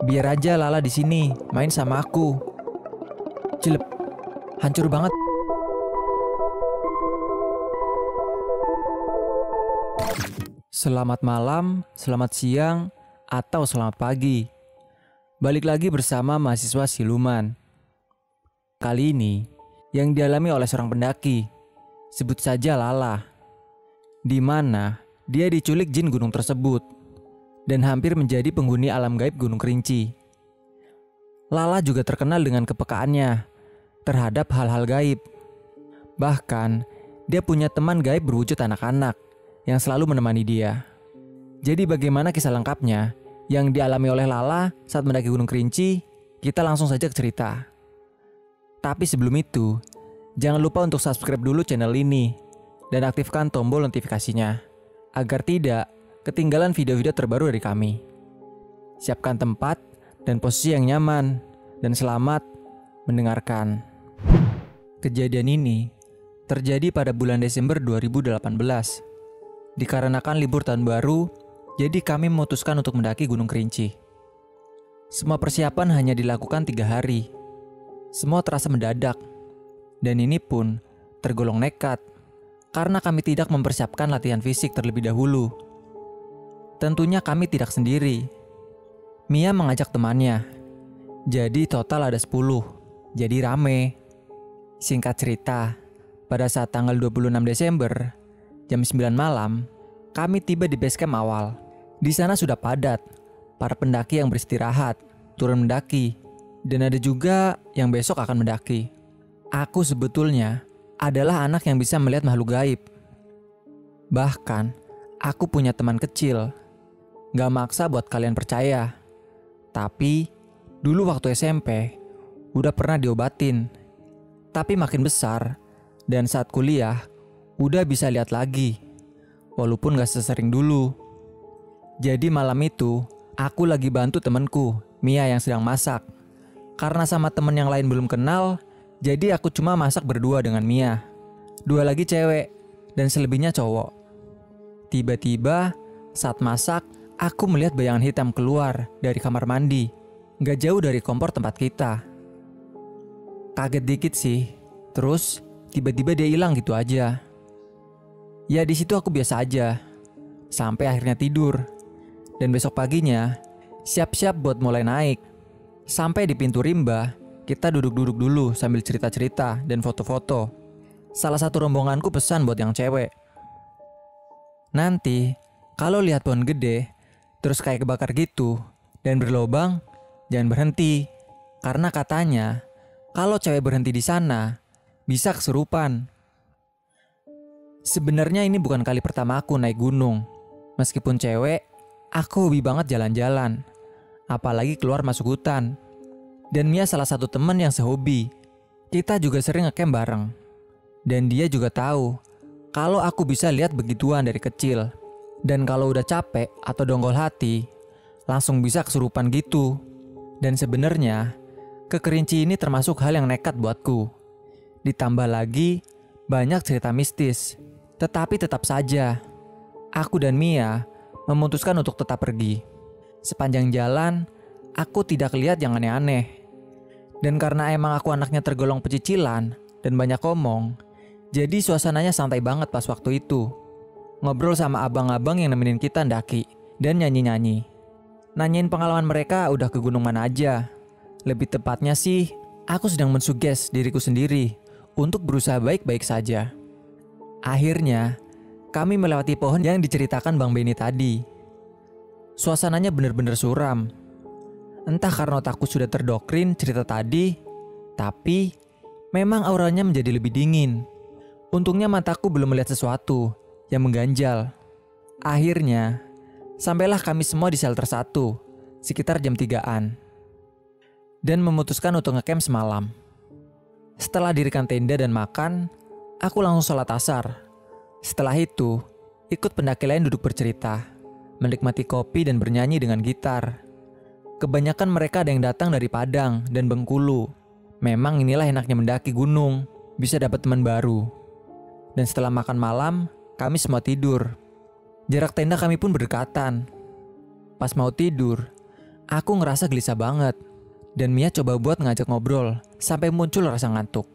Biar aja Lala di sini main sama aku. Cilep, hancur banget. Selamat malam, selamat siang, atau selamat pagi. Balik lagi bersama mahasiswa siluman. Kali ini, yang dialami oleh seorang pendaki, sebut saja Lala. Di mana dia diculik jin gunung tersebut dan hampir menjadi penghuni alam gaib Gunung Kerinci. Lala juga terkenal dengan kepekaannya terhadap hal-hal gaib. Bahkan, dia punya teman gaib berwujud anak-anak yang selalu menemani dia. Jadi bagaimana kisah lengkapnya yang dialami oleh Lala saat mendaki Gunung Kerinci? Kita langsung saja ke cerita. Tapi sebelum itu, jangan lupa untuk subscribe dulu channel ini dan aktifkan tombol notifikasinya agar tidak ketinggalan video-video terbaru dari kami. Siapkan tempat dan posisi yang nyaman dan selamat mendengarkan. Kejadian ini terjadi pada bulan Desember 2018. Dikarenakan libur tahun baru, jadi kami memutuskan untuk mendaki Gunung Kerinci. Semua persiapan hanya dilakukan tiga hari. Semua terasa mendadak, dan ini pun tergolong nekat karena kami tidak mempersiapkan latihan fisik terlebih dahulu. Tentunya kami tidak sendiri. Mia mengajak temannya. Jadi total ada 10. Jadi rame. Singkat cerita, pada saat tanggal 26 Desember, jam 9 malam, kami tiba di base camp awal. Di sana sudah padat, para pendaki yang beristirahat, turun mendaki, dan ada juga yang besok akan mendaki. Aku sebetulnya adalah anak yang bisa melihat makhluk gaib. Bahkan, aku punya teman kecil. Gak maksa buat kalian percaya. Tapi, dulu waktu SMP, udah pernah diobatin. Tapi makin besar, dan saat kuliah, udah bisa lihat lagi. Walaupun gak sesering dulu. Jadi malam itu, aku lagi bantu temenku, Mia yang sedang masak. Karena sama temen yang lain belum kenal, jadi aku cuma masak berdua dengan Mia. Dua lagi cewek, dan selebihnya cowok. Tiba-tiba, saat masak, aku melihat bayangan hitam keluar dari kamar mandi. Gak jauh dari kompor tempat kita. Kaget dikit sih. Terus, tiba-tiba dia hilang gitu aja. Ya di situ aku biasa aja. Sampai akhirnya tidur. Dan besok paginya, siap-siap buat mulai naik. Sampai di pintu rimba, kita duduk-duduk dulu sambil cerita-cerita dan foto-foto. Salah satu rombonganku pesan buat yang cewek. Nanti, kalau lihat pohon gede, terus kayak kebakar gitu, dan berlobang, jangan berhenti. Karena katanya, kalau cewek berhenti di sana, bisa kesurupan. Sebenarnya ini bukan kali pertama aku naik gunung. Meskipun cewek, aku hobi banget jalan-jalan. Apalagi keluar masuk hutan. Dan Mia salah satu teman yang sehobi. Kita juga sering ngecamp bareng. Dan dia juga tahu kalau aku bisa lihat begituan dari kecil. Dan kalau udah capek atau donggol hati, langsung bisa kesurupan gitu. Dan sebenarnya, kekerinci ini termasuk hal yang nekat buatku. Ditambah lagi, banyak cerita mistis. Tetapi tetap saja, aku dan Mia memutuskan untuk tetap pergi. Sepanjang jalan, aku tidak lihat yang aneh-aneh. Dan karena emang aku anaknya tergolong pecicilan dan banyak omong, jadi suasananya santai banget pas waktu itu ngobrol sama abang-abang yang nemenin kita ndaki dan nyanyi-nyanyi. Nanyain pengalaman mereka udah ke gunung mana aja. Lebih tepatnya sih, aku sedang mensuges diriku sendiri untuk berusaha baik-baik saja. Akhirnya, kami melewati pohon yang diceritakan Bang Beni tadi. Suasananya benar-benar suram. Entah karena otakku sudah terdoktrin cerita tadi, tapi memang auranya menjadi lebih dingin. Untungnya mataku belum melihat sesuatu yang mengganjal. Akhirnya, sampailah kami semua di shelter satu, sekitar jam 3-an. Dan memutuskan untuk ngecamp semalam. Setelah dirikan tenda dan makan, aku langsung sholat asar. Setelah itu, ikut pendaki lain duduk bercerita, menikmati kopi dan bernyanyi dengan gitar. Kebanyakan mereka ada yang datang dari Padang dan Bengkulu. Memang inilah enaknya mendaki gunung, bisa dapat teman baru. Dan setelah makan malam, kami semua tidur. Jarak tenda kami pun berdekatan. Pas mau tidur, Aku ngerasa gelisah banget. Dan Mia coba buat ngajak ngobrol sampai muncul rasa ngantuk.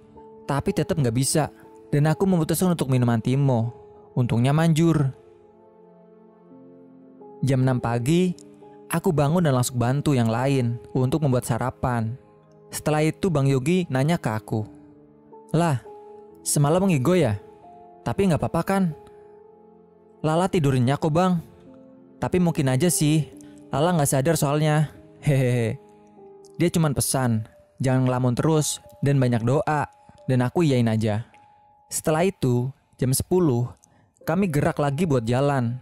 Tapi tetap nggak bisa. Dan aku memutuskan untuk minum antimo. Untungnya manjur. Jam 6 pagi, aku bangun dan langsung bantu yang lain untuk membuat sarapan. Setelah itu Bang Yogi nanya ke aku. Lah, semalam ngigo ya? Tapi nggak apa-apa kan? Lala tidurnya kok bang. Tapi mungkin aja sih, Lala nggak sadar soalnya. Hehehe. Dia cuma pesan, jangan ngelamun terus dan banyak doa. Dan aku iyain aja. Setelah itu, jam 10, kami gerak lagi buat jalan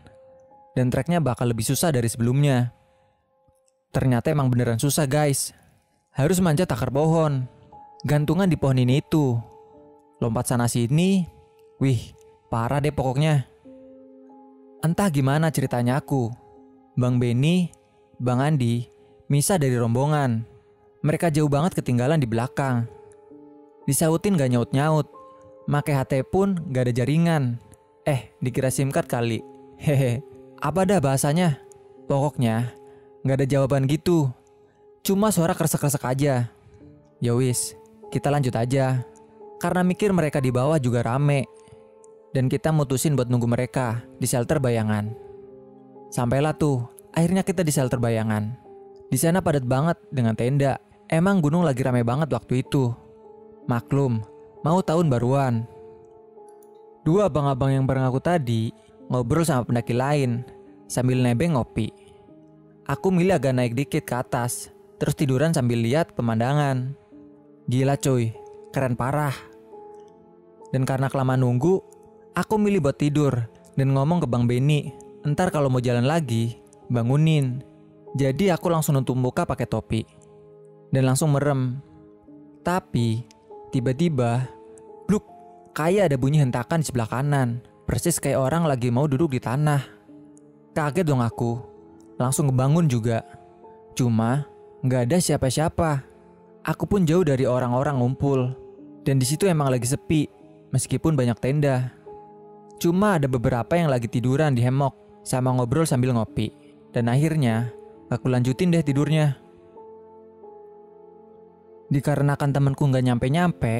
dan treknya bakal lebih susah dari sebelumnya. Ternyata emang beneran susah guys. Harus manjat akar pohon. Gantungan di pohon ini itu. Lompat sana sini. Wih, parah deh pokoknya. Entah gimana ceritanya aku. Bang Benny, Bang Andi, misah dari rombongan. Mereka jauh banget ketinggalan di belakang. Disautin gak nyaut-nyaut. Make HT pun gak ada jaringan. Eh, dikira SIM card kali. Hehe. Apa dah bahasanya? Pokoknya nggak ada jawaban gitu. Cuma suara kresek-kresek aja. Ya wis, kita lanjut aja. Karena mikir mereka di bawah juga rame. Dan kita mutusin buat nunggu mereka di shelter bayangan. Sampailah tuh, akhirnya kita di shelter bayangan. Di sana padat banget dengan tenda. Emang gunung lagi rame banget waktu itu. Maklum, mau tahun baruan. Dua abang-abang yang bareng aku tadi ngobrol sama pendaki lain sambil nebeng ngopi. Aku milih agak naik dikit ke atas, terus tiduran sambil lihat pemandangan. Gila cuy, keren parah. Dan karena kelamaan nunggu, aku milih buat tidur dan ngomong ke Bang Beni, entar kalau mau jalan lagi, bangunin. Jadi aku langsung nutup muka pakai topi. Dan langsung merem. Tapi, tiba-tiba, bluk, kayak ada bunyi hentakan di sebelah kanan. Persis kayak orang lagi mau duduk di tanah. Kaget dong aku. Langsung ngebangun juga. Cuma nggak ada siapa-siapa. Aku pun jauh dari orang-orang ngumpul. Dan di situ emang lagi sepi, meskipun banyak tenda. Cuma ada beberapa yang lagi tiduran di hemok sama ngobrol sambil ngopi. Dan akhirnya aku lanjutin deh tidurnya. Dikarenakan temanku nggak nyampe-nyampe,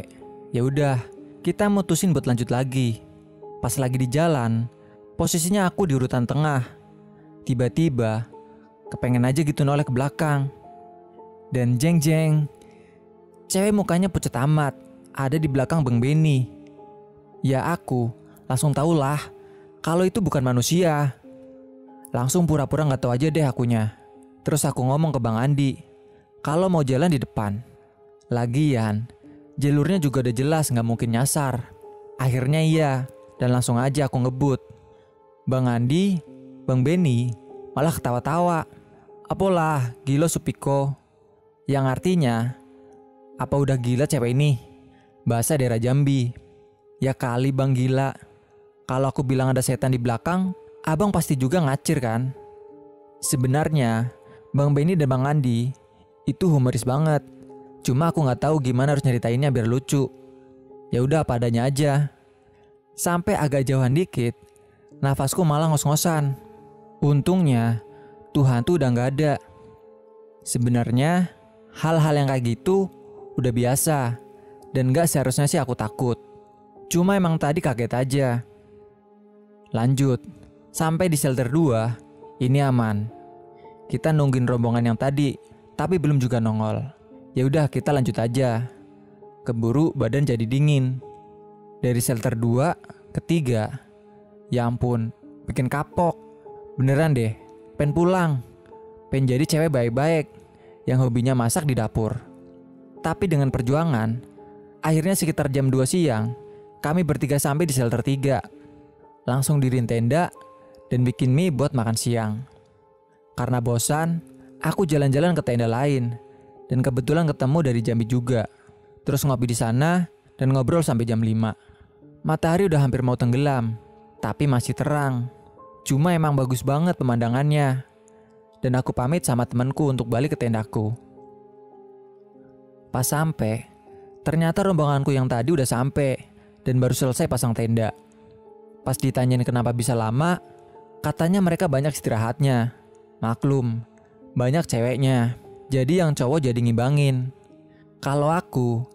ya udah kita mutusin buat lanjut lagi. Pas lagi di jalan, posisinya aku di urutan tengah. Tiba-tiba, kepengen aja gitu noleh ke belakang. Dan jeng-jeng, cewek mukanya pucat amat, ada di belakang Bang Benny. Ya aku langsung lah kalau itu bukan manusia. Langsung pura-pura nggak tahu aja deh akunya. Terus aku ngomong ke Bang Andi, kalau mau jalan di depan. Lagian, jalurnya juga udah jelas nggak mungkin nyasar. Akhirnya iya, dan langsung aja aku ngebut. Bang Andi, Bang Benny malah ketawa-tawa. Apalah, gila Supiko. Yang artinya, apa udah gila cewek ini? Bahasa daerah Jambi. Ya kali bang gila. Kalau aku bilang ada setan di belakang, abang pasti juga ngacir kan? Sebenarnya, Bang Benny dan Bang Andi itu humoris banget. Cuma aku nggak tahu gimana harus nyeritainnya biar lucu. Ya udah padanya aja. Sampai agak jauhan dikit, nafasku malah ngos-ngosan. Untungnya, Tuhan tuh udah gak ada. Sebenarnya, hal-hal yang kayak gitu udah biasa. Dan gak seharusnya sih aku takut. Cuma emang tadi kaget aja. Lanjut, sampai di shelter 2, ini aman. Kita nungguin rombongan yang tadi, tapi belum juga nongol. Ya udah kita lanjut aja. Keburu badan jadi dingin. Dari shelter 2 ke 3. Ya ampun, bikin kapok. Beneran deh, pen pulang. Pen jadi cewek baik-baik yang hobinya masak di dapur. Tapi dengan perjuangan, akhirnya sekitar jam 2 siang, kami bertiga sampai di shelter 3. Langsung dirin tenda dan bikin mie buat makan siang. Karena bosan, aku jalan-jalan ke tenda lain dan kebetulan ketemu dari Jambi juga. Terus ngopi di sana dan ngobrol sampai jam 5. Matahari udah hampir mau tenggelam, tapi masih terang. Cuma emang bagus banget pemandangannya. Dan aku pamit sama temanku untuk balik ke tendaku. Pas sampai, ternyata rombonganku yang tadi udah sampai dan baru selesai pasang tenda. Pas ditanyain kenapa bisa lama, katanya mereka banyak istirahatnya. Maklum, banyak ceweknya. Jadi yang cowok jadi ngibangin. Kalau aku,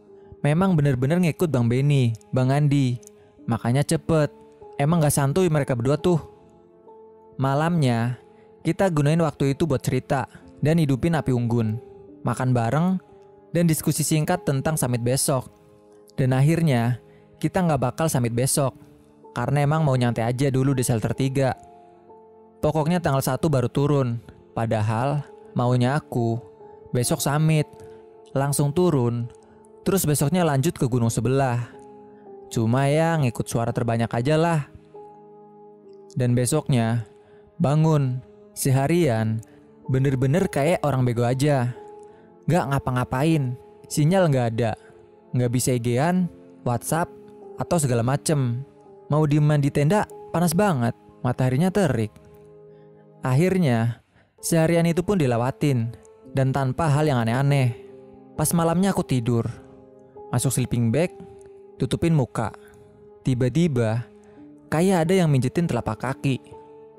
memang bener-bener ngikut Bang Benny, Bang Andi. Makanya cepet. Emang gak santuy mereka berdua tuh. Malamnya, kita gunain waktu itu buat cerita dan hidupin api unggun. Makan bareng, dan diskusi singkat tentang summit besok. Dan akhirnya, kita nggak bakal summit besok. Karena emang mau nyantai aja dulu di shelter 3. Pokoknya tanggal 1 baru turun. Padahal, maunya aku, besok summit. Langsung turun, terus besoknya lanjut ke gunung sebelah. Cuma ya ngikut suara terbanyak aja lah. Dan besoknya, bangun, seharian, bener-bener kayak orang bego aja. Gak ngapa-ngapain, sinyal gak ada. Gak bisa IG-an, Whatsapp, atau segala macem. Mau dieman di tenda, panas banget, mataharinya terik. Akhirnya, seharian itu pun dilewatin, dan tanpa hal yang aneh-aneh. Pas malamnya aku tidur, masuk sleeping bag, tutupin muka. Tiba-tiba, kayak ada yang mijitin telapak kaki.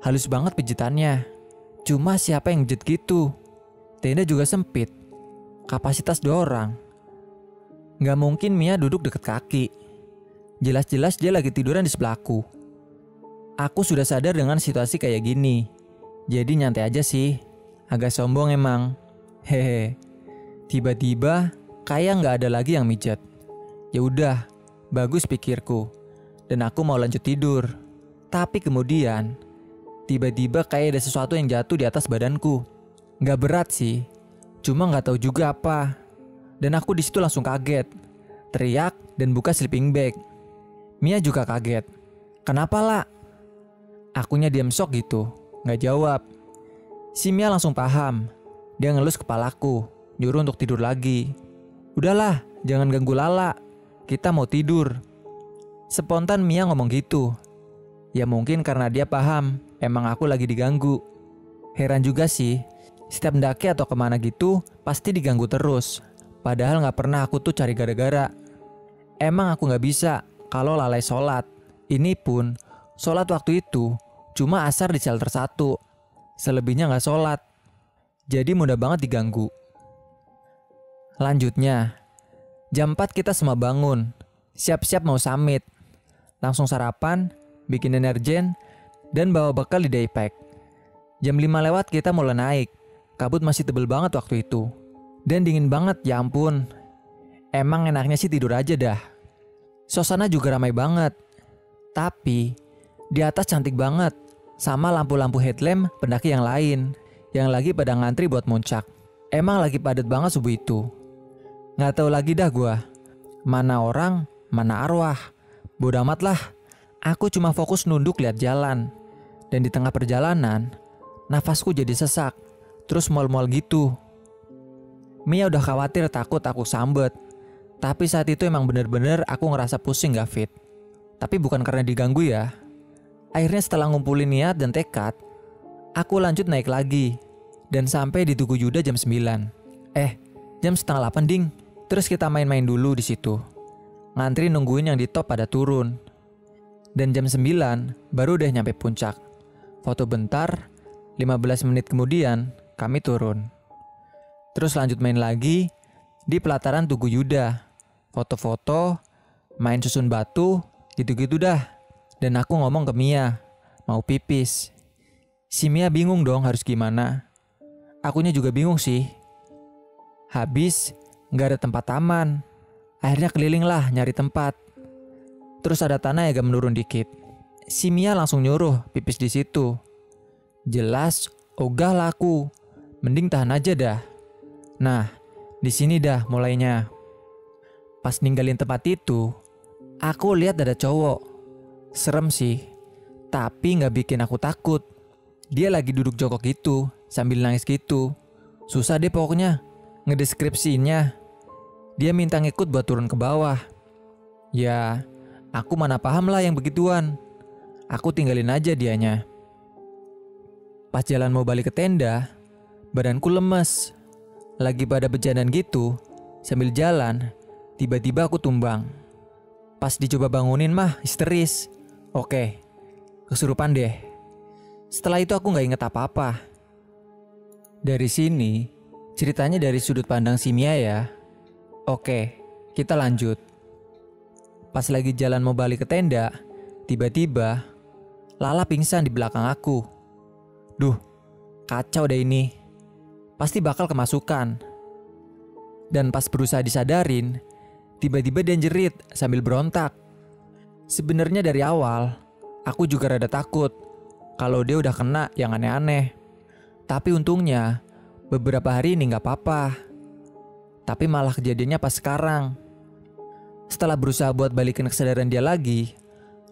Halus banget pijitannya. Cuma siapa yang mijit gitu? Tenda juga sempit. Kapasitas dua orang. Gak mungkin Mia duduk deket kaki. Jelas-jelas dia lagi tiduran di sebelahku. Aku sudah sadar dengan situasi kayak gini. Jadi nyantai aja sih. Agak sombong emang. Hehe. Tiba-tiba kayak nggak ada lagi yang mijat. Ya udah, bagus pikirku. Dan aku mau lanjut tidur. Tapi kemudian tiba-tiba kayak ada sesuatu yang jatuh di atas badanku. Nggak berat sih, cuma nggak tahu juga apa. Dan aku di situ langsung kaget, teriak dan buka sleeping bag. Mia juga kaget. Kenapa lah? Akunya diam sok gitu, nggak jawab. Si Mia langsung paham. Dia ngelus kepalaku, nyuruh untuk tidur lagi. Udahlah, jangan ganggu Lala. Kita mau tidur. Spontan Mia ngomong gitu. Ya mungkin karena dia paham, emang aku lagi diganggu. Heran juga sih, setiap mendaki atau ke mana gitu, pasti diganggu terus. Padahal nggak pernah aku tuh cari gara-gara. Emang aku nggak bisa, kalau lalai sholat. Ini pun, sholat waktu itu cuma asar di shelter satu. Selebihnya nggak sholat. Jadi mudah banget diganggu. Lanjutnya, jam 4 kita semua bangun. Siap-siap mau summit. Langsung sarapan, bikin energen, dan bawa bekal di daypack. Jam 5 lewat kita mulai naik. Kabut masih tebel banget waktu itu. Dan dingin banget, ya ampun. Emang enaknya sih tidur aja dah. Suasana juga ramai banget. Tapi di atas cantik banget sama lampu-lampu headlamp pendaki yang lain yang lagi pada ngantri buat muncak. Emang lagi padat banget subuh itu. Nggak tahu lagi dah gua. Mana orang, mana arwah. Bodoh amat lah. Aku cuma fokus nunduk lihat jalan. Dan di tengah perjalanan, nafasku jadi sesak. Terus mal-mal gitu. Mia udah khawatir takut aku sambet. Tapi saat itu emang bener-bener aku ngerasa pusing gak fit. Tapi bukan karena diganggu ya. Akhirnya setelah ngumpulin niat dan tekad, aku lanjut naik lagi. Dan sampai di Tugu Yuda jam 9. Eh, jam setengah 8 ding. Terus kita main-main dulu di situ. Ngantri nungguin yang di top pada turun. Dan jam 9 baru udah nyampe puncak. Foto bentar, 15 menit kemudian kami turun. Terus lanjut main lagi di pelataran Tugu Yuda foto-foto, main susun batu, gitu-gitu dah. Dan aku ngomong ke Mia, mau pipis. Si Mia bingung dong harus gimana. Akunya juga bingung sih. Habis, nggak ada tempat aman. Akhirnya keliling lah nyari tempat. Terus ada tanah yang agak menurun dikit. Si Mia langsung nyuruh pipis di situ. Jelas, ogah laku. Mending tahan aja dah. Nah, di sini dah mulainya. Pas ninggalin tempat itu, aku lihat ada cowok. Serem sih, tapi nggak bikin aku takut. Dia lagi duduk jongkok gitu, sambil nangis gitu. Susah deh pokoknya, ngedeskripsinya. Dia minta ngikut buat turun ke bawah. Ya, aku mana paham lah yang begituan. Aku tinggalin aja dianya. Pas jalan mau balik ke tenda, badanku lemes. Lagi pada bejanan gitu, sambil jalan, Tiba-tiba aku tumbang. Pas dicoba bangunin mah histeris. Oke, kesurupan deh. Setelah itu aku nggak inget apa-apa. Dari sini, ceritanya dari sudut pandang si Mia ya. Oke, kita lanjut. Pas lagi jalan mau balik ke tenda, tiba-tiba Lala pingsan di belakang aku. Duh, kacau deh ini. Pasti bakal kemasukan. Dan pas berusaha disadarin, tiba-tiba dia jerit sambil berontak. Sebenarnya dari awal, aku juga rada takut kalau dia udah kena yang aneh-aneh. Tapi untungnya, beberapa hari ini nggak apa-apa. Tapi malah kejadiannya pas sekarang. Setelah berusaha buat balikin kesadaran dia lagi,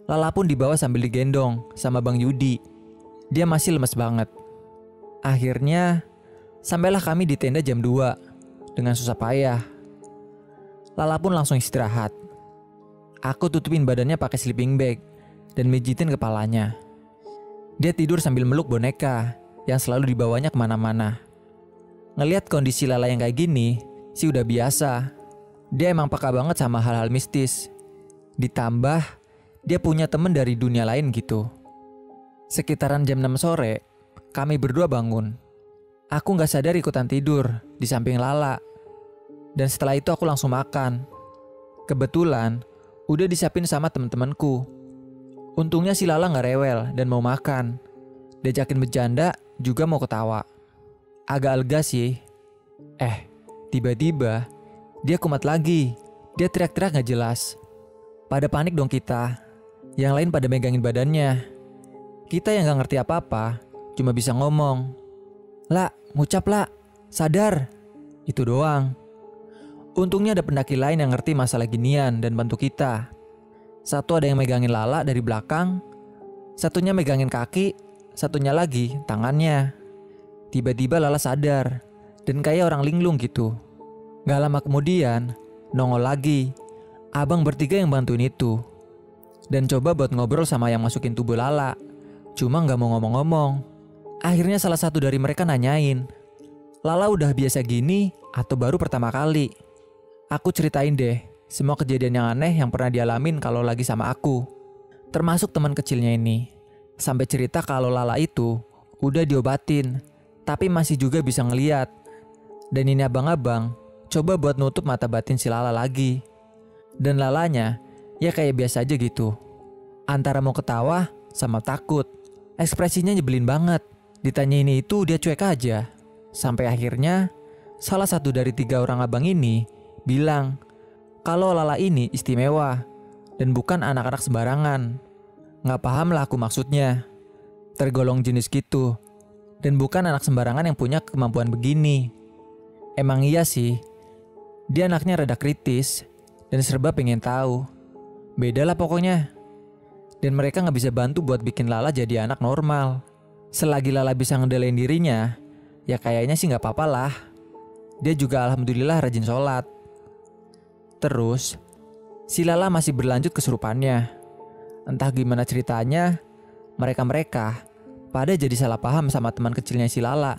Lala pun dibawa sambil digendong sama Bang Yudi. Dia masih lemes banget. Akhirnya, sampailah kami di tenda jam 2 dengan susah payah. Lala pun langsung istirahat. Aku tutupin badannya pakai sleeping bag dan mijitin kepalanya. Dia tidur sambil meluk boneka yang selalu dibawanya ke mana-mana. Ngeliat kondisi Lala yang kayak gini, sih udah biasa. Dia emang peka banget sama hal-hal mistis. Ditambah, dia punya temen dari dunia lain gitu. Sekitaran jam 6 sore, kami berdua bangun. Aku gak sadar ikutan tidur di samping Lala. Dan setelah itu aku langsung makan. Kebetulan, udah disiapin sama temen-temenku. Untungnya si Lala gak rewel dan mau makan. Diajakin bercanda, juga mau ketawa. Agak lega sih. Eh, tiba-tiba dia kumat lagi. Dia teriak-teriak gak jelas. Pada panik dong kita. Yang lain pada megangin badannya. Kita yang gak ngerti apa-apa, cuma bisa ngomong. Lah, ngucap lah, sadar. Itu doang. Untungnya ada pendaki lain yang ngerti masalah ginian dan bantu kita. Satu ada yang megangin Lala dari belakang, satunya megangin kaki, satunya lagi tangannya. Tiba-tiba Lala sadar dan kayak orang linglung gitu. Gak lama kemudian, nongol lagi. Abang bertiga yang bantuin itu dan coba buat ngobrol sama yang masukin tubuh Lala. Cuma nggak mau ngomong-ngomong. Akhirnya salah satu dari mereka nanyain, Lala udah biasa gini atau baru pertama kali? Aku ceritain deh semua kejadian yang aneh yang pernah dialamin kalau lagi sama aku. Termasuk teman kecilnya ini. Sampai cerita kalau Lala itu udah diobatin, tapi masih juga bisa ngeliat. Dan ini abang-abang coba buat nutup mata batin si Lala lagi. Dan Lalanya Ya kayak biasa aja gitu. Antara mau ketawa sama takut. Ekspresinya nyebelin banget. Ditanya ini itu dia cuek aja. Sampai akhirnya salah satu dari tiga orang abang ini bilang kalau Lala ini istimewa dan bukan anak-anak sembarangan. Nggak paham lah aku maksudnya. Tergolong jenis gitu. Dan bukan anak sembarangan yang punya kemampuan begini. Emang iya sih, dia anaknya rada kritis dan serba pengen tahu. Beda lah pokoknya. Dan mereka nggak bisa bantu buat bikin Lala jadi anak normal. Selagi Lala bisa ngedalain dirinya, ya kayaknya sih nggak apa-apa lah. Dia juga alhamdulillah rajin sholat. Terus, si Lala masih berlanjut kesurupannya. Entah gimana ceritanya, mereka-mereka pada jadi salah paham sama teman kecilnya si Lala.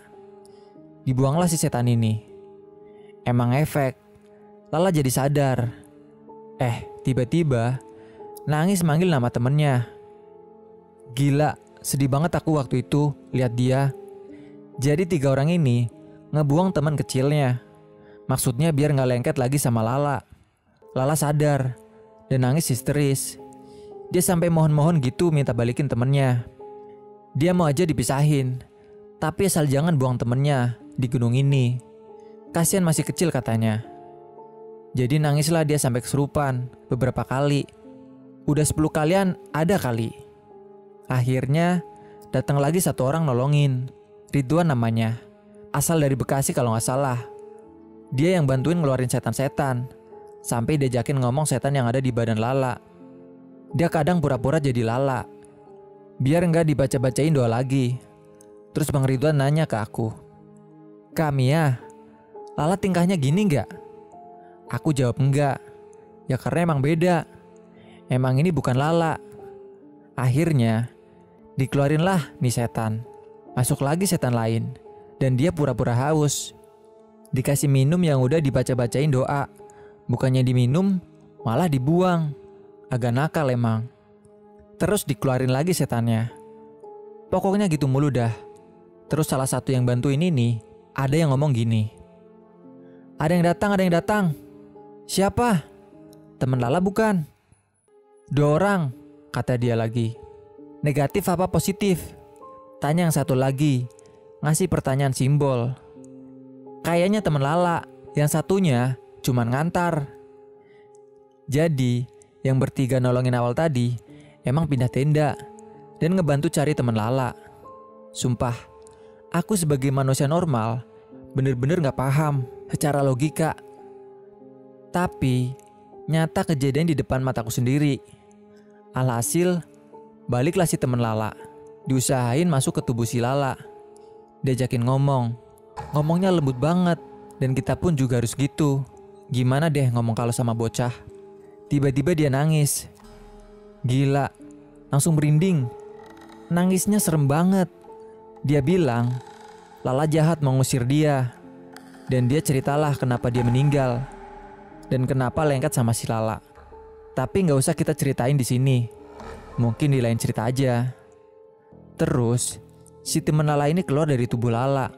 Dibuanglah si setan ini. Emang efek, Lala jadi sadar. Eh, tiba-tiba nangis manggil nama temennya. Gila, sedih banget aku waktu itu lihat dia. Jadi tiga orang ini ngebuang teman kecilnya. Maksudnya biar nggak lengket lagi sama Lala. Lala sadar dan nangis histeris. Dia sampai mohon-mohon gitu minta balikin temennya. Dia mau aja dipisahin, tapi asal jangan buang temennya di gunung ini. Kasian masih kecil katanya. Jadi nangislah dia sampai kesurupan beberapa kali. Udah 10 kalian ada kali. Akhirnya datang lagi satu orang nolongin. Ridwan namanya. Asal dari Bekasi kalau nggak salah. Dia yang bantuin ngeluarin setan-setan. Sampai diajakin ngomong setan yang ada di badan Lala. Dia kadang pura-pura jadi Lala. Biar nggak dibaca-bacain doa lagi. Terus Bang Ridwan nanya ke aku. Kami ya, Lala tingkahnya gini nggak? Aku jawab enggak. Ya karena emang beda. Emang ini bukan Lala. Akhirnya, dikeluarinlah nih setan. Masuk lagi setan lain. Dan dia pura-pura haus. Dikasih minum yang udah dibaca-bacain doa. Bukannya diminum, malah dibuang. Agak nakal emang. Terus dikeluarin lagi setannya. Pokoknya gitu mulu dah. Terus salah satu yang bantuin ini ada yang ngomong gini. Ada yang datang, ada yang datang. Siapa? Temen Lala bukan? Dua orang, kata dia lagi. Negatif apa positif? Tanya yang satu lagi, ngasih pertanyaan simbol. Kayaknya temen Lala, yang satunya cuman ngantar. Jadi, yang bertiga nolongin awal tadi emang pindah tenda dan ngebantu cari temen Lala. Sumpah, aku sebagai manusia normal bener-bener gak paham secara logika. Tapi, nyata kejadian di depan mataku sendiri. Alhasil, baliklah si temen Lala. Diusahain masuk ke tubuh si Lala. Diajakin ngomong. Ngomongnya lembut banget. Dan kita pun juga harus gitu. Gimana deh ngomong kalau sama bocah? Tiba-tiba dia nangis. Gila, langsung merinding. Nangisnya serem banget. Dia bilang, Lala jahat mengusir dia. Dan dia ceritalah kenapa dia meninggal. Dan kenapa lengket sama si Lala. Tapi nggak usah kita ceritain di sini. Mungkin di lain cerita aja. Terus, si temen Lala ini keluar dari tubuh Lala.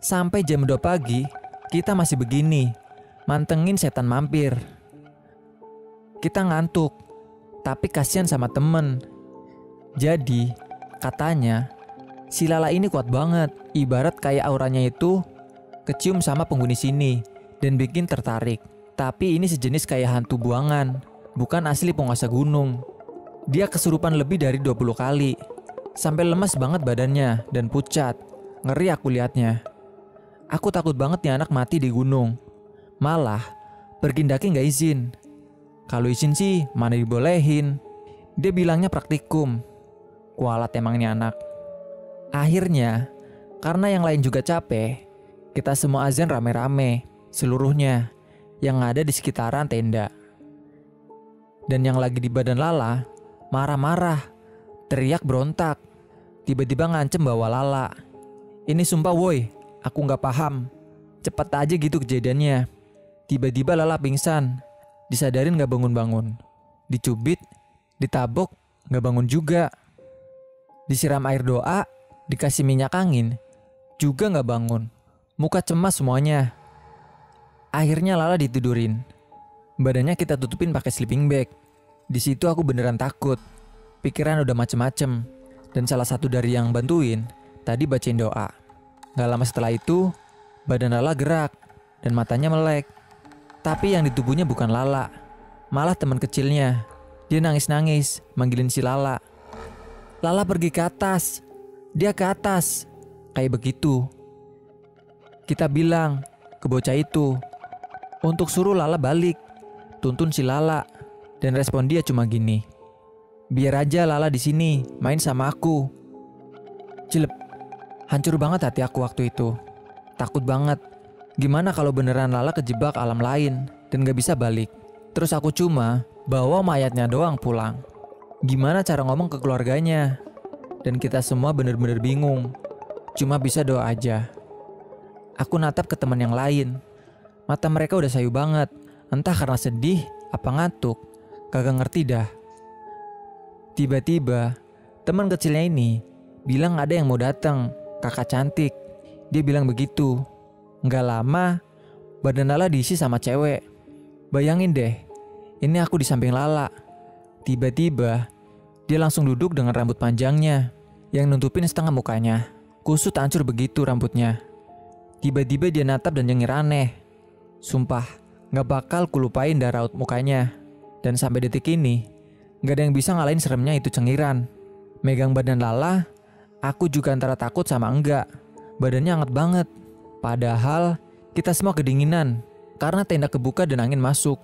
Sampai jam 2 pagi, kita masih begini, mantengin setan mampir. Kita ngantuk, tapi kasihan sama temen. Jadi, katanya, si Lala ini kuat banget, ibarat kayak auranya itu kecium sama penghuni sini dan bikin tertarik. Tapi ini sejenis kayak hantu buangan, bukan asli penguasa gunung. Dia kesurupan lebih dari 20 kali. Sampai lemas banget badannya dan pucat. Ngeri aku liatnya. Aku takut banget nih anak mati di gunung. Malah, pergi daki nggak izin. Kalau izin sih, mana dibolehin. Dia bilangnya praktikum. Kualat emang ini anak. Akhirnya, karena yang lain juga capek, kita semua azan rame-rame, seluruhnya, yang ada di sekitaran tenda. Dan yang lagi di badan Lala, marah-marah, teriak berontak, tiba-tiba ngancem bawa Lala. Ini sumpah woi, aku nggak paham. Cepet aja gitu kejadiannya. Tiba-tiba Lala pingsan, Disadarin gak bangun-bangun. Dicubit, ditabok, gak bangun juga. Disiram air doa, dikasih minyak angin, juga gak bangun. Muka cemas semuanya. Akhirnya Lala ditidurin. Badannya kita tutupin pakai sleeping bag. Di situ aku beneran takut. Pikiran udah macem-macem. Dan salah satu dari yang bantuin tadi bacain doa. Gak lama setelah itu, badan Lala gerak dan matanya melek. Tapi yang di tubuhnya bukan Lala, malah teman kecilnya. Dia nangis-nangis, manggilin si Lala. Lala pergi ke atas, dia ke atas, kayak begitu. Kita bilang ke bocah itu untuk suruh Lala balik, tuntun si Lala, dan respon dia cuma gini. Biar aja Lala di sini main sama aku. Cilep, hancur banget hati aku waktu itu. Takut banget Gimana kalau beneran Lala kejebak alam lain dan gak bisa balik? Terus aku cuma bawa mayatnya doang pulang. Gimana cara ngomong ke keluarganya? Dan kita semua bener-bener bingung. Cuma bisa doa aja. Aku natap ke teman yang lain. Mata mereka udah sayu banget. Entah karena sedih, apa ngantuk. Kagak ngerti dah. Tiba-tiba, teman kecilnya ini bilang ada yang mau datang. Kakak cantik. Dia bilang begitu. Nggak lama, badan Lala diisi sama cewek. Bayangin deh, ini aku di samping Lala. Tiba-tiba, dia langsung duduk dengan rambut panjangnya yang nutupin setengah mukanya. Kusut hancur begitu rambutnya. Tiba-tiba dia natap dan nyengir aneh. Sumpah, nggak bakal kulupain dah raut mukanya. Dan sampai detik ini, nggak ada yang bisa ngalahin seremnya itu cengiran. Megang badan Lala, aku juga antara takut sama enggak. Badannya hangat banget. Padahal kita semua kedinginan karena tenda kebuka dan angin masuk.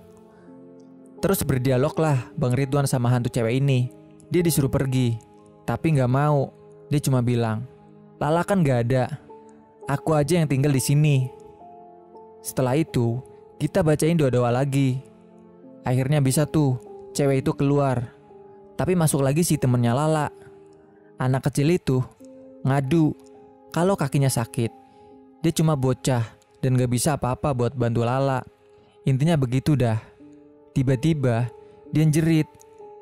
Terus berdialog lah Bang Ridwan sama hantu cewek ini. Dia disuruh pergi, tapi nggak mau. Dia cuma bilang, Lala kan gak ada. Aku aja yang tinggal di sini. Setelah itu, kita bacain doa-doa lagi. Akhirnya bisa tuh, cewek itu keluar. Tapi masuk lagi si temennya Lala. Anak kecil itu ngadu kalau kakinya sakit. Dia cuma bocah dan gak bisa apa-apa buat bantu Lala. Intinya begitu dah. Tiba-tiba dia jerit,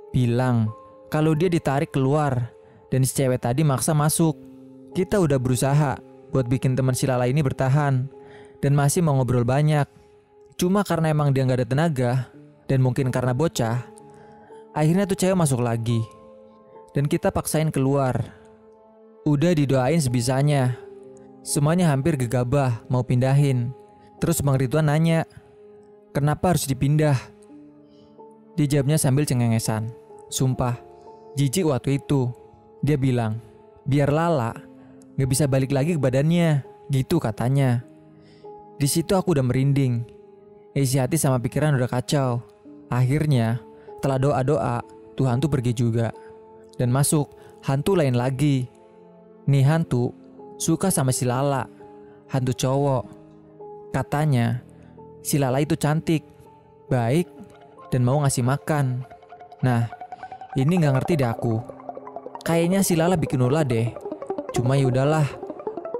bilang kalau dia ditarik keluar dan si cewek tadi maksa masuk. Kita udah berusaha, buat bikin teman si Lala ini bertahan dan masih mau ngobrol banyak. Cuma karena emang dia nggak ada tenaga dan mungkin karena bocah, akhirnya tuh cewek masuk lagi. Dan kita paksain keluar. Udah didoain sebisanya. Semuanya hampir gegabah mau pindahin. Terus Bang Ridwan nanya, kenapa harus dipindah? Dijawabnya sambil cengengesan. Sumpah, jijik waktu itu. Dia bilang, biar Lala gak bisa balik lagi ke badannya. Gitu katanya. Di situ aku udah merinding. Isi hati sama pikiran udah kacau. Akhirnya, setelah doa-doa, Tuhan tuh pergi juga. Dan masuk hantu lain lagi. Nih hantu suka sama si Lala, hantu cowok. Katanya, si Lala itu cantik, baik, dan mau ngasih makan. Nah, ini nggak ngerti deh aku. Kayaknya si Lala bikin ulah deh. Cuma ya udahlah,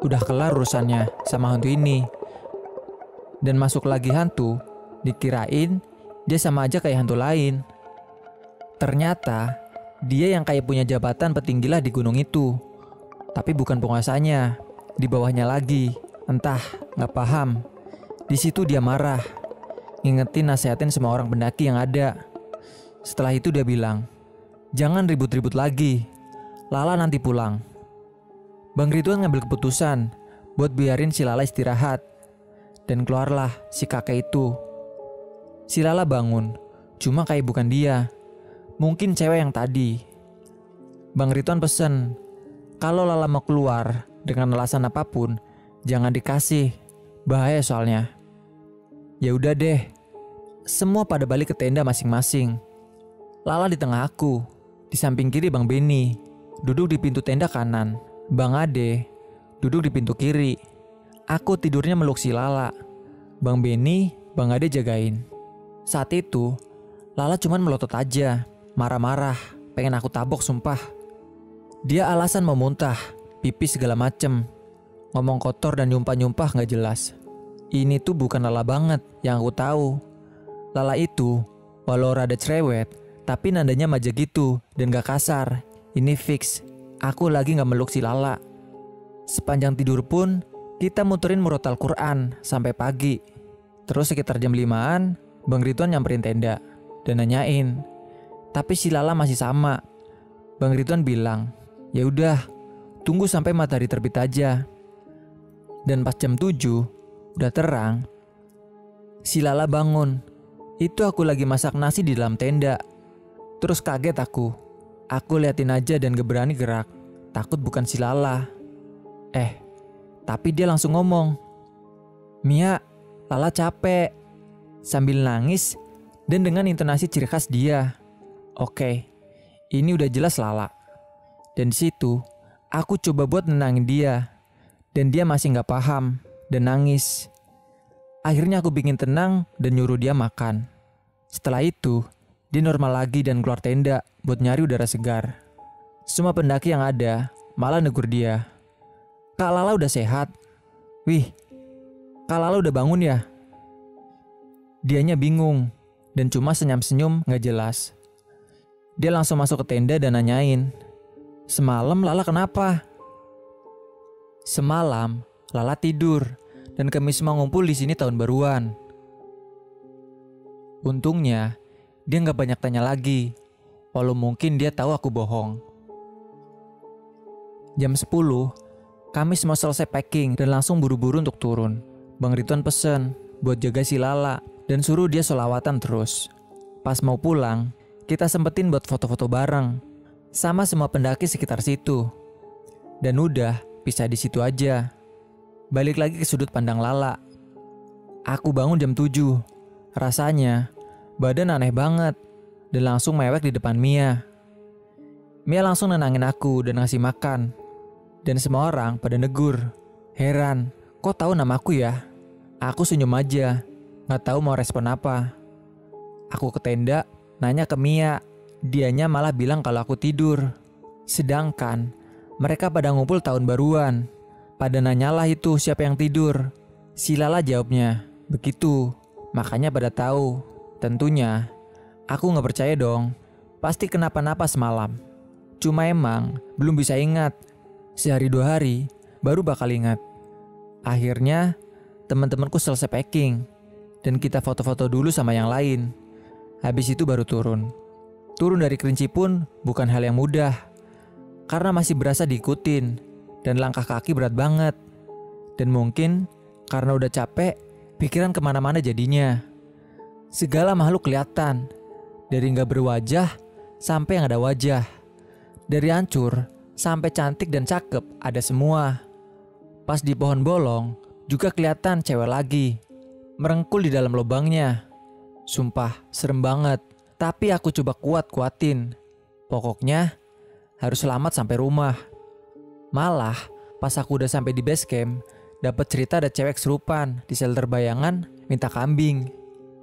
udah kelar urusannya sama hantu ini. Dan masuk lagi hantu, dikirain dia sama aja kayak hantu lain. Ternyata dia yang kayak punya jabatan petinggi lah di gunung itu. Tapi bukan penguasanya, di bawahnya lagi. Entah, nggak paham. Di situ dia marah, ngingetin nasehatin semua orang pendaki yang ada. Setelah itu dia bilang, jangan ribut-ribut lagi, Lala nanti pulang. Bang Ridwan ngambil keputusan buat biarin si Lala istirahat. Dan keluarlah si kakek itu. Si Lala bangun, cuma kayak bukan dia. Mungkin cewek yang tadi. Bang Ridwan pesen, kalau Lala mau keluar dengan alasan apa pun, jangan dikasih. Bahaya soalnya. Ya udah deh. Semua pada balik ke tenda masing-masing. Lala di tengah aku, di samping kiri Bang Beni, duduk di pintu tenda kanan. Bang Ade duduk di pintu kiri. Aku tidurnya meluk si Lala. Bang Beni, Bang Ade jagain. Saat itu, Lala cuman melotot aja, marah-marah, pengen aku tabok sumpah. Dia alasan mau muntah, pipis segala macem, ngomong kotor dan nyumpah-nyumpah nggak jelas. Ini tuh bukan Lala banget yang aku tahu. Lala itu, walau rada cerewet, tapi nandanya maja gitu dan gak kasar. Ini fix, aku lagi gak meluk si Lala. Sepanjang tidur pun, kita muterin murotal Quran sampai pagi. Terus sekitar jam 5an, Bang Ridwan nyamperin tenda dan nanyain. Tapi si Lala masih sama. Bang Ridwan bilang, ya udah, tunggu sampai matahari terbit aja. Dan pas jam 7, Udah terang. Si Lala bangun. Itu aku lagi masak nasi di dalam tenda. Terus kaget aku. Aku liatin aja dan gak berani gerak. Takut bukan si Lala. Eh, tapi dia langsung ngomong. Mia, Lala capek. Sambil nangis dan dengan intonasi ciri khas dia. Oke, ini udah jelas Lala. Dan di situ, aku coba buat nenangin dia. Dan dia masih gak paham dan nangis. Akhirnya aku bikin tenang dan nyuruh dia makan. Setelah itu, dia normal lagi dan keluar tenda buat nyari udara segar. Semua pendaki yang ada malah negur dia. Kak Lala udah sehat. Wih, Kak Lala udah bangun ya? Dianya bingung dan cuma senyum-senyum gak jelas. Dia langsung masuk ke tenda dan nanyain, Semalam Lala kenapa? Semalam Lala tidur dan kami semua ngumpul di sini tahun baruan. Untungnya, dia nggak banyak tanya lagi, walau mungkin dia tahu aku bohong. Jam 10, kami semua selesai packing dan langsung buru-buru untuk turun. Bang Ridwan pesen buat jaga si Lala dan suruh dia solawatan terus. Pas mau pulang, kita sempetin buat foto-foto bareng sama semua pendaki sekitar situ. Dan udah, pisah di situ aja. Balik lagi ke sudut pandang Lala. Aku bangun jam 7. Rasanya badan aneh banget dan langsung mewek di depan Mia. Mia langsung nenangin aku dan ngasih makan. Dan semua orang pada negur. Heran, kok tahu nama aku ya? Aku senyum aja, nggak tahu mau respon apa. Aku ke tenda, nanya ke Mia. Dianya malah bilang kalau aku tidur. Sedangkan mereka pada ngumpul tahun baruan. Pada nanyalah itu siapa yang tidur. Si Lala jawabnya, begitu. Makanya pada tahu. Tentunya, aku nggak percaya dong. Pasti kenapa-napa semalam. Cuma emang belum bisa ingat. Sehari dua hari baru bakal ingat. Akhirnya, teman-temanku selesai packing dan kita foto-foto dulu sama yang lain. Habis itu baru turun. Turun dari kerinci pun bukan hal yang mudah karena masih berasa diikutin dan langkah kaki berat banget. Dan mungkin karena udah capek, pikiran ke mana-mana jadinya. Segala makhluk kelihatan, dari nggak berwajah sampai yang ada wajah. Dari hancur sampai cantik dan cakep ada semua. Pas di pohon bolong juga kelihatan cewek lagi. Merengkul di dalam lubangnya. Sumpah, serem banget. Tapi aku coba kuat-kuatin. Pokoknya harus selamat sampai rumah. Malah, pas aku udah sampai di base camp, dapat cerita ada cewek serupan di shelter bayangan minta kambing.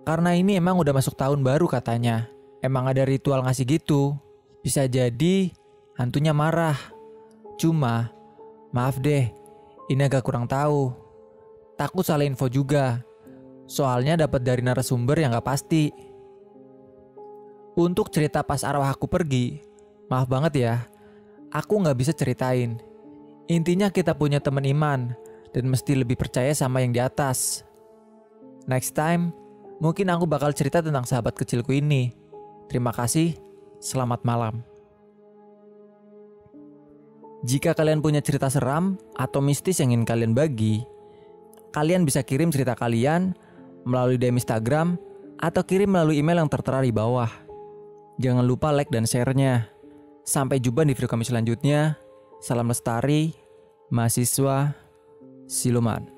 Karena ini emang udah masuk tahun baru katanya. Emang ada ritual ngasih gitu. Bisa jadi hantunya marah. Cuma, maaf deh, ini agak kurang tahu. Takut salah info juga. Soalnya dapat dari narasumber yang gak pasti. Untuk cerita pas arwah aku pergi, maaf banget ya, aku gak bisa ceritain. Intinya kita punya teman iman dan mesti lebih percaya sama yang di atas. Next time, mungkin aku bakal cerita tentang sahabat kecilku ini. Terima kasih, selamat malam. Jika kalian punya cerita seram atau mistis yang ingin kalian bagi, kalian bisa kirim cerita kalian melalui DM Instagram atau kirim melalui email yang tertera di bawah. Jangan lupa like dan share-nya. Sampai jumpa di video kami selanjutnya. Salam lestari, mahasiswa, siluman.